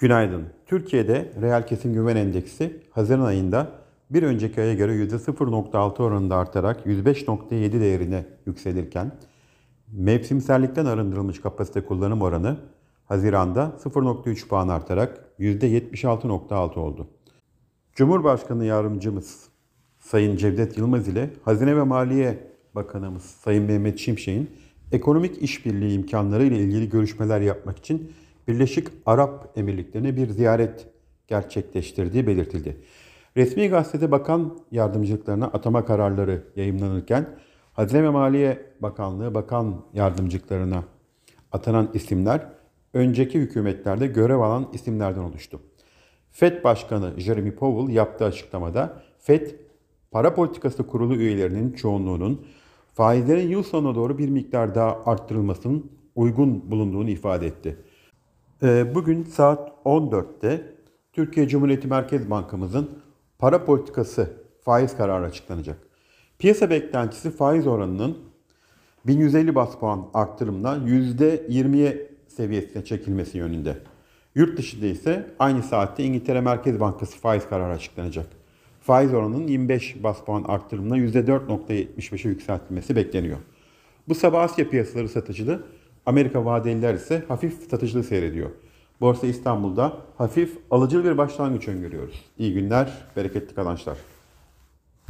Günaydın. Türkiye'de reel kesim güven endeksi Haziran ayında bir önceki aya göre %0.6 oranında artarak 105.7 değerine yükselirken mevsimsellikten arındırılmış kapasite kullanım oranı Haziran'da 0.3 puan artarak %76.6 oldu. Cumhurbaşkanı Yardımcımız Sayın Cevdet Yılmaz ile Hazine ve Maliye Bakanımız Sayın Mehmet Şimşek'in ekonomik işbirliği imkanları ile ilgili görüşmeler yapmak için Birleşik Arap Emirlikleri'ne bir ziyaret gerçekleştirdiği belirtildi. Resmi gazetede bakan yardımcılıklarına atama kararları yayımlanırken Hazine ve Maliye Bakanlığı bakan yardımcılıklarına atanan isimler önceki hükümetlerde görev alan isimlerden oluştu. FED Başkanı Jeremy Powell yaptığı açıklamada FED para politikası kurulu üyelerinin çoğunluğunun faizlerin yıl sonuna doğru bir miktar daha arttırılmasının uygun bulunduğunu ifade etti. Ee, Bugün saat 14'te Türkiye Cumhuriyeti Merkez Bankamızın para politikası faiz kararı açıklanacak. Piyasa beklentisi faiz oranının 1150 bas puan arttırımla %20'ye seviyesine çekilmesi yönünde. Yurt dışında ise aynı saatte İngiltere Merkez Bankası faiz kararı açıklanacak. Faiz oranının 25 bas puan arttırımla %4.75'e yükseltilmesi bekleniyor. Bu sabah Asya piyasaları satıcılı, Amerika vadeliler ise hafif satıcılı seyrediyor. Borsa İstanbul'da hafif alıcılı bir başlangıç öngörüyoruz. İyi günler, bereketli kazançlar.